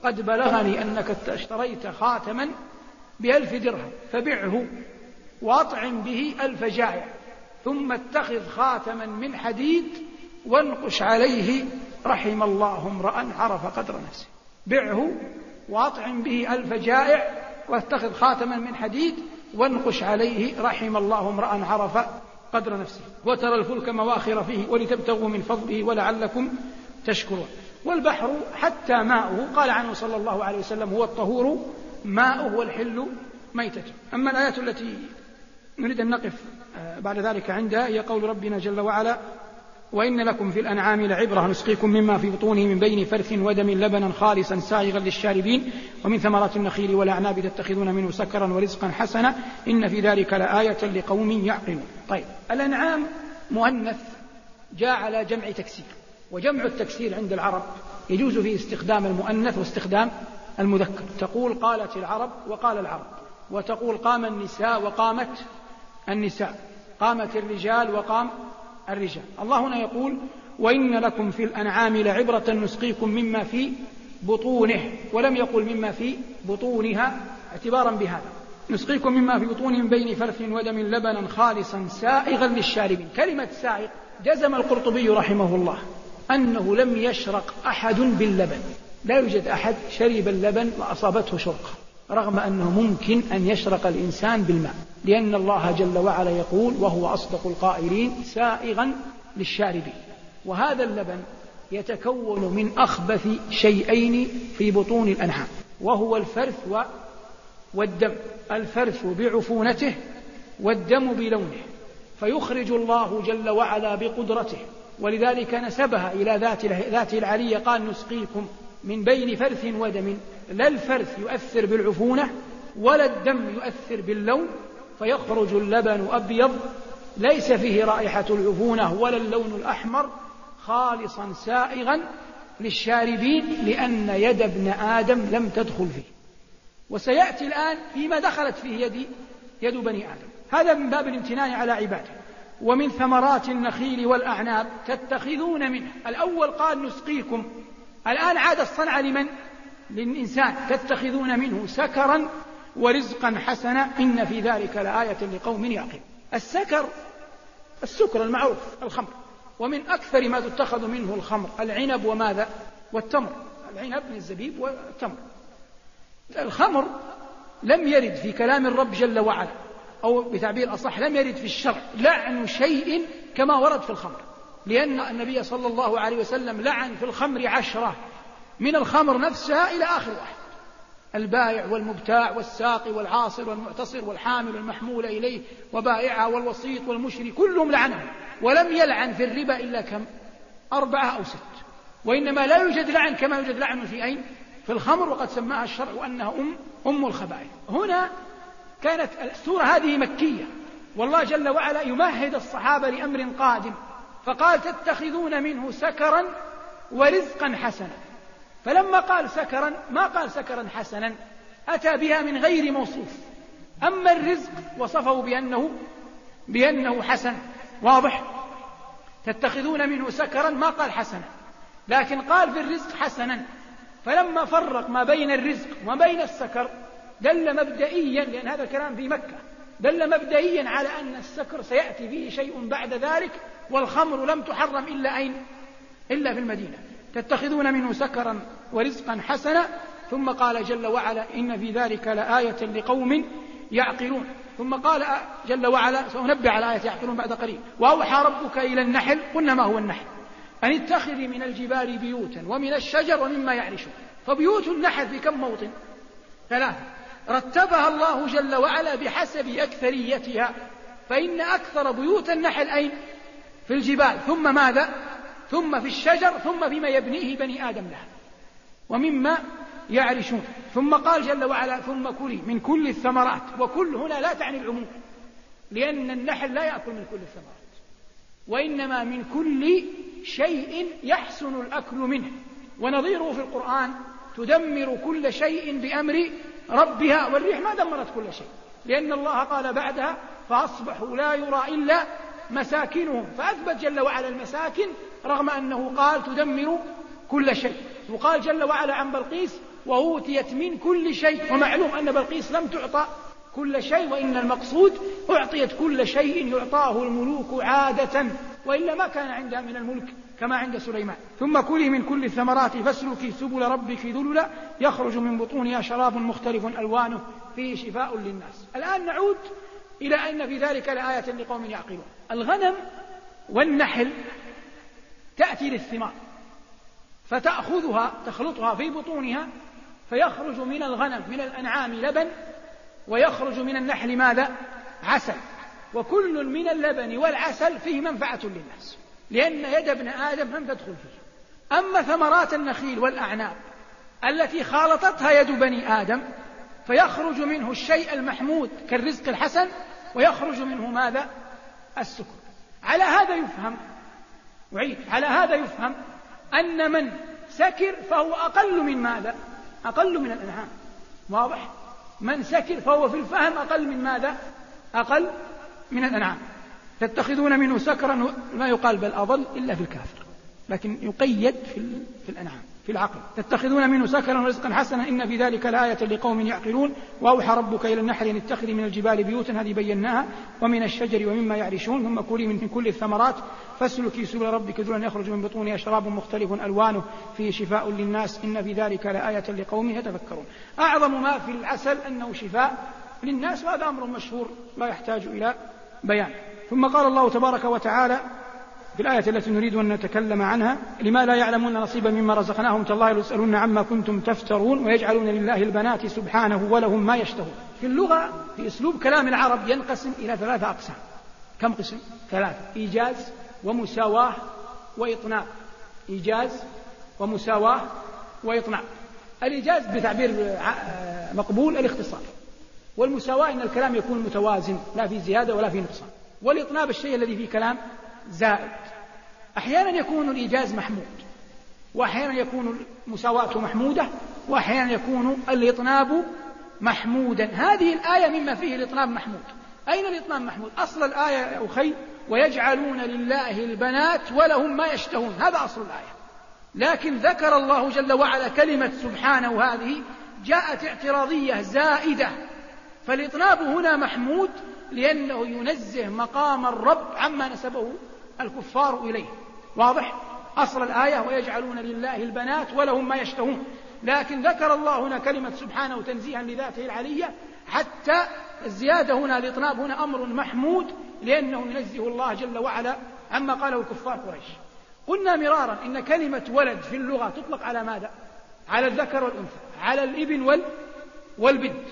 قد بلغني أنك اشتريت خاتما بألف درهم فبعه وأطعم به ألف جائع ثم اتخذ خاتما من حديد وانقش عليه رحم الله امرأ عرف قدر نفسه. بعه وأطعم به ألف جائع واتخذ خاتما من حديد وانقش عليه رحم الله امرأ عرف قدر نفسه. وترى الفلك مواخر فيه ولتبتغوا من فضله ولعلكم تشكرون. والبحر حتى ماؤه قال عنه صلى الله عليه وسلم هو الطهور ماؤه والحل ميتته أما الآيات التي نريد أن نقف آه، بعد ذلك عندها هي قول ربنا جل وعلا وإن لكم في الأنعام لعبرة نسقيكم مما في بطونه من بين فرث ودم لبنا خالصا سائغا للشاربين. ومن ثمرات النخيل والأعناب تتخذون منه سكرا ورزقا حسنا. إن في ذلك لآية لقوم يعقلون. طيب الأنعام مؤنث جاء على جمع تكسير وجمع التكسير عند العرب يجوز فيه استخدام المؤنث واستخدام المذكر. تقول قالت العرب وقال العرب وتقول قام النساء وقامت النساء قامت الرجال وقام الرجال. الله هنا يقول وإن لكم في الأنعام لعبرة نسقيكم مما في بطونه ولم يقل مما في بطونها اعتبارا بهذا. نسقيكم مما في بطونه من بين فرث ودم لبنا خالصا سائغا للشاربين. كلمة سائغ جزم القرطبي رحمه الله أنه لم يشرق أحد باللبن. لا يوجد أحد شرب اللبن وأصابته شرقة. رغم أنه ممكن أن يشرق الإنسان بالماء لأن الله جل وعلا يقول وهو أصدق القائلين سائغا للشاربين وهذا اللبن يتكون من أخبث شيئين في بطون الأنعام وهو الفرث والدم الفرث بعفونته والدم بلونه فيخرج الله جل وعلا بقدرته. ولذلك نسبها إلى ذات العلية قال نسقيكم من بين فرث ودم. لا الفرث يؤثر بالعفونة ولا الدم يؤثر باللون فيخرج اللبن أبيض. ليس فيه رائحة العفونة ولا اللون الأحمر خالصا سائغا للشاربين لأن يد ابن آدم لم تدخل فيه. وسيأتي الآن فيما دخلت فيه يد يد بني آدم. هذا من باب الامتنان على عباده. ومن ثمرات النخيل والأعناب تتخذون منه. الأول قال نسقيكم. الآن عاد الصنع لمن؟ للإنسان. تتخذون منه سكرا ورزقا حسنا. إن في ذلك لآية لقوم يعقل السكر السكر المعروف الخمر. ومن أكثر ما تتخذ منه الخمر العنب وماذا؟ والتمر. العنب من الزبيب والتمر. الخمر لم يرد في كلام الرب جل وعلا أو بتعبير أصح لم يرد في الشرع لعن شيء كما ورد في الخمر. لأن النبي صلى الله عليه وسلم لعن في الخمر عشرة. من الخمر نفسها إلى آخر واحد. البائع والمبتاع والساقي والعاصر والمعتصر والحامل والمحمول إليه وبائعها والوسيط والمشري كلهم لعنهم. ولم يلعن في الربا إلا كم؟ أربعة أو ست. وإنما لا يوجد لعن كما يوجد لعن في أين؟ في الخمر وقد سماها الشرع أنها أم أم الخبائث. هنا كانت السورة هذه مكية. والله جل وعلا يمهد الصحابة لأمر قادم. فقال تتخذون منه سكرا ورزقا حسنا. فلما قال سكرا ما قال سكرا حسنا أتى بها من غير موصوف. أما الرزق وصفه بأنه بأنه حسن واضح. تتخذون منه سكرا ما قال حسنا. لكن قال في الرزق حسنا. فلما فرق ما بين الرزق وما بين السكر دل مبدئيا لأن هذا الكلام في مكة. دل مبدئيا على أن السكر سيأتي فيه شيء بعد ذلك والخمر لم تحرم إلا أين؟ إلا في المدينة. تتخذون منه سكرا ورزقا حسنا ثم قال جل وعلا إن في ذلك لآية لقوم يعقلون. ثم قال جل وعلا سأنبه على آية يعقلون بعد قليل. وأوحى ربك إلى النحل قلنا ما هو النحل؟ أن اتخذي من الجبال بيوتا ومن الشجر ومما يعرشون. فبيوت النحل في كم موطن؟ ثلاثة. رتبها الله جل وعلا بحسب أكثريتها فإن أكثر بيوت النحل أين؟ في الجبال ثم ماذا؟ ثم في الشجر ثم فيما يبنيه بني آدم لها. ومما يعرشون. ثم قال جل وعلا ثم كلي من كل الثمرات. وكل هنا لا تعني العموم لأن النحل لا يأكل من كل الثمرات. وإنما من كل شيء يحسن الأكل منه. ونظيره في القرآن تدمر كل شيء بأمر ربها والريح ما دمرت كل شيء. لأن الله قال بعدها فأصبحوا لا يرى إلا مساكنهم. فأثبت جل وعلا المساكن رغم أنه قال تدمر كل شيء. وقال جل وعلا عن بلقيس وأوتيت من كل شيء. ومعلوم أن بلقيس لم تعطى كل شيء وإن المقصود أعطيت كل شيء يعطاه الملوك عادة. وإلا ما كان عندها من الملك. كما عند سليمان. ثم كلي من كل الثمرات فاسلكي سبل ربك ذللا يخرج من بطونها شراب مختلف ألوانه فيه شفاء للناس. الآن نعود إلى أن في ذلك لآية لقوم يعقلون. الغنم والنحل تأتي للثمار فتأخذها تخلطها في بطونها فيخرج من الغنم من الأنعام لبن ويخرج من النحل ماذا؟ عسل. وكل من اللبن والعسل فيه منفعة للناس. لأن يد ابن آدم لم تدخل فيه أما ثمرات النخيل والأعناب التي خالطتها يد بني آدم فيخرج منه الشيء المحمود كالرزق الحسن ويخرج منه ماذا؟ السكر على هذا يفهم وعيد على هذا يفهم أن من سكر فهو أقل من ماذا؟ أقل من الأنعام واضح؟ من سكر فهو في الفهم أقل من ماذا؟ أقل من الأنعام تتخذون منه سكرا ما يقال بل أضل إلا في الكافر لكن يقيد في, في الأنعام في العقل. تتخذون منه سكرا ورزقا حسنا إن في ذلك لآية لقوم يعقلون. وأوحى ربك إلى النحل أن اتخذي من الجبال بيوتا هذه بيناها ومن الشجر ومما يعرشون. ثم كلي من كل الثمرات فاسلكي سبل ربك ذلا يخرج من بطونها شراب مختلف ألوانه فيه شفاء للناس. إن في ذلك لآية لقوم يتفكرون. أعظم ما في العسل أنه شفاء للناس وهذا أمر مشهور لا يحتاج إلى بيان. ثم قال الله تبارك وتعالى في الآية التي نريد أن نتكلم عنها لما لا يعلمون نصيبا مما رزقناهم تالله ليسألون عما كنتم تفترون ويجعلون لله البنات سبحانه ولهم ما يشتهون. في اللغة في أسلوب كلام العرب ينقسم إلى ثلاثة أقسام. كم قسم؟ ثلاثة. إيجاز ومساواة وإطناب إيجاز ومساواة وإطناب الإيجاز بتعبير مقبول الاختصار. والمساواة أن الكلام يكون متوازن لا في زيادة ولا في نقصان. والإطناب الشيء الذي فيه كلام زائد. أحيانا يكون الإيجاز محمود وأحيانا يكون المساواة محمودة وأحيانا يكون الإطناب محمودا. هذه الآية مما فيه الإطناب محمود. أين الإطناب محمود؟ أصل الآية يا أخي ويجعلون لله البنات ولهم ما يشتهون. هذا أصل الآية. لكن ذكر الله جل وعلا كلمة سبحانه هذه جاءت اعتراضية زائدة. فالإطناب هنا محمود لأنه ينزه مقام الرب عما نسبه الكفار إليه. واضح؟ أصل الآية ويجعلون لله البنات ولهم ما يشتهون. لكن ذكر الله هنا كلمة سبحانه تنزيها لذاته العلية حتى الزيادة هنا الإطناب هنا أمر محمود لأنه ينزه الله جل وعلا عما قاله الكفار قريش. قلنا مرارا إن كلمة ولد في اللغة تطلق على ماذا؟ على الذكر والأنثى على الإبن وال والبنت.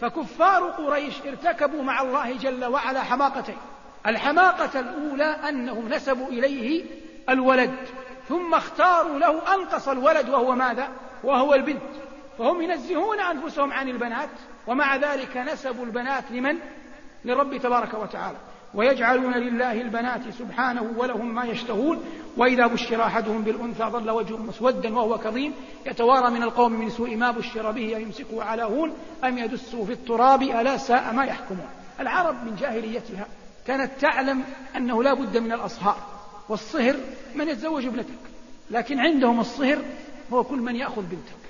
فكفار قريش ارتكبوا مع الله جل وعلا حماقتين الحماقة الأولى أنهم نسبوا إليه الولد ثم اختاروا له أنقص الولد وهو ماذا؟ وهو البنت فهم ينزهون أنفسهم عن البنات ومع ذلك نسبوا البنات لمن؟ للرب تبارك وتعالى ويجعلون لله البنات سبحانه ولهم ما يشتهون وإذا بشر أحدهم بالأنثى ظل وجهه مسودا وهو كظيم. يتوارى من القوم من سوء ما بشر به أيمسكه على هون أم يدسه في التراب ألا ساء ما يحكمون؟ العرب من جاهليتها كانت تعلم أنه لا بد من الأصهار والصهر من يتزوج ابنتك لكن عندهم الصهر هو كل من يأخذ بنتك.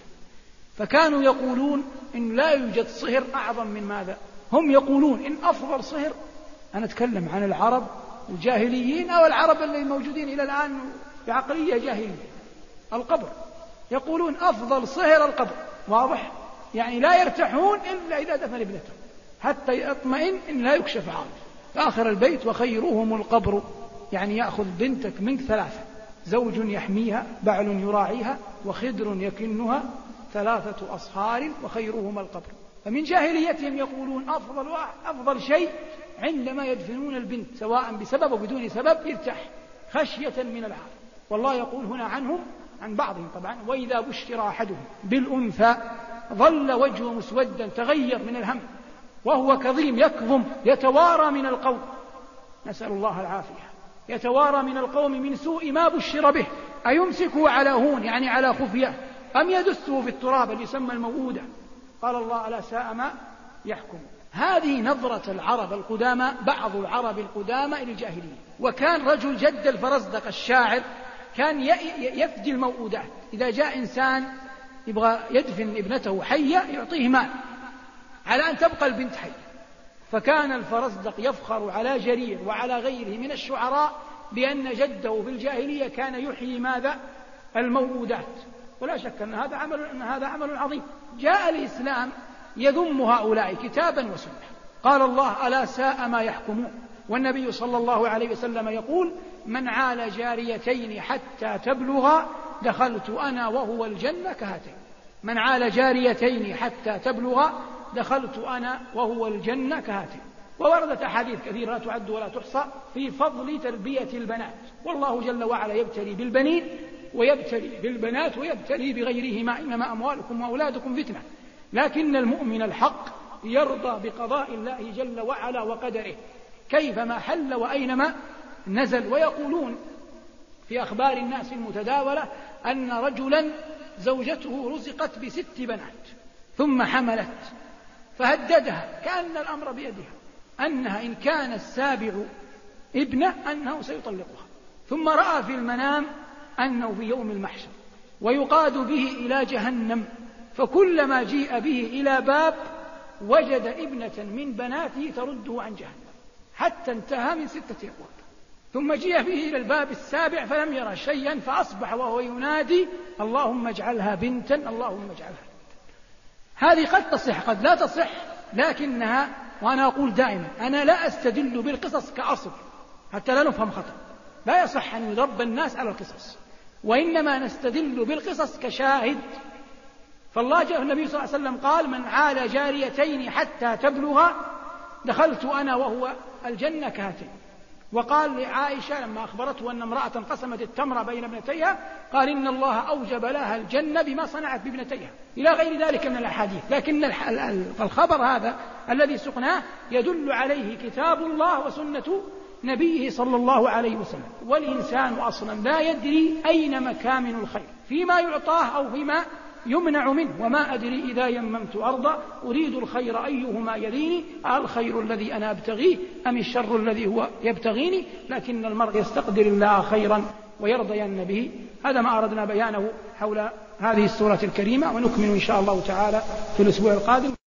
فكانوا يقولون إن لا يوجد صهر أعظم من ماذا؟ هم يقولون إن أفضل صهر أنا أتكلم عن العرب الجاهليين أو العرب اللي موجودين إلى الآن بعقلية جاهلية. القبر. يقولون أفضل صهر القبر. واضح؟ يعني لا يرتاحون إلا إذا دفن ابنته. حتى يطمئن إن لا يكشف عنه. آخر البيت وخيرهم القبر. يعني يأخذ بنتك منك ثلاثة. زوج يحميها بعل يراعيها وخدر يكنها ثلاثة أصهار وخيرهما القبر. فمن جاهليتهم يقولون أفضل أفضل شيء عندما يدفنون البنت سواء بسبب أو بدون سبب يرتاح خشية من العار. والله يقول هنا عنهم عن بعضهم طبعا وإذا بشر أحدهم بالأنثى ظل وجهه مسودا تغير من الهم وهو كظيم يكظم يتوارى من القوم. نسأل الله العافية. يتوارى من القوم من سوء ما بشر به. أيمسكه على هون يعني على خفية؟ أم يدسه في التراب اللي يسمى الموؤودة؟ قال الله ألا ساء ما يحكم. هذه نظرة العرب القدامى بعض العرب القدامى إلى الجاهلية. وكان رجل جد الفرزدق الشاعر كان يفدي الموؤودات. إذا جاء إنسان يبغى يدفن ابنته حية يعطيه مال على أن تبقى البنت حية. فكان الفرزدق يفخر على جرير وعلى غيره من الشعراء بأن جده في الجاهلية كان يحيي ماذا؟ الموؤودات. ولا شك أن هذا عمل أن هذا عمل عظيم. جاء الإسلام يذم هؤلاء كتابا وسنة. قال الله ألا ساء ما يحكمون؟ والنبي صلى الله عليه وسلم يقول من عال جاريتين حتى تبلغا دخلت أنا وهو الجنة كهاتين. من عال جاريتين حتى تبلغا دخلت أنا وهو الجنة كهاتين. ووردت أحاديث كثيرة لا تعد ولا تحصى في فضل تربية البنات. والله جل وعلا يبتلي بالبنين ويبتلي بالبنات ويبتلي بغيرهما. إنما أموالكم وأولادكم فتنة. لكن المؤمن الحق يرضى بقضاء الله جل وعلا وقدره. كيفما حل وأينما نزل. ويقولون في أخبار الناس المتداولة أن رجلا زوجته رزقت بست بنات ثم حملت فهددها كأن الأمر بيدها أنها إن كان السابع ابنة أنه سيطلقها. ثم رأى في المنام أنه في يوم المحشر ويقاد به إلى جهنم. فكلما جيء به إلى باب وجد ابنة من بناته ترده عن جهنم. حتى انتهى من ستة أبواب ثم جيء به إلى الباب السابع فلم يرى شيئا فأصبح وهو ينادي اللهم اجعلها بنتا اللهم اجعلها بنتا. هذه قد تصح قد لا تصح لكنها وأنا أقول دائما أنا لا أستدل بالقصص كأصل حتى لا نفهم خطأ. لا يصح أن يضرب الناس على القصص وإنما نستدل بالقصص كشاهد فالله جاء النبي صلى الله عليه وسلم قال من عال جاريتين حتى تبلغا دخلت أنا وهو الجنة كهاتين. وقال لعائشة لما أخبرته أن امرأة قسمت التمر بين ابنتيها قال إن الله أوجب لها الجنة بما صنعت بابنتيها. إلى غير ذلك من الأحاديث. لكن الخبر هذا الذي سقناه يدل عليه كتاب الله وسنة نبيه صلى الله عليه وسلم. والإنسان أصلا لا يدري أين مكامن الخير. فيما يعطاه أو فيما يمنع منه. وما أدري إذا يممت أرضا. أريد الخير أيهما يليني. الخير الذي أنا أبتغيه أم الشر الذي هو يبتغيني؟ لكن المرء يستقدر الله خيرا ويرضين به. هذا ما أردنا بيانه حول هذه السورة الكريمة. ونكمل إن شاء الله تعالى في الأسبوع القادم.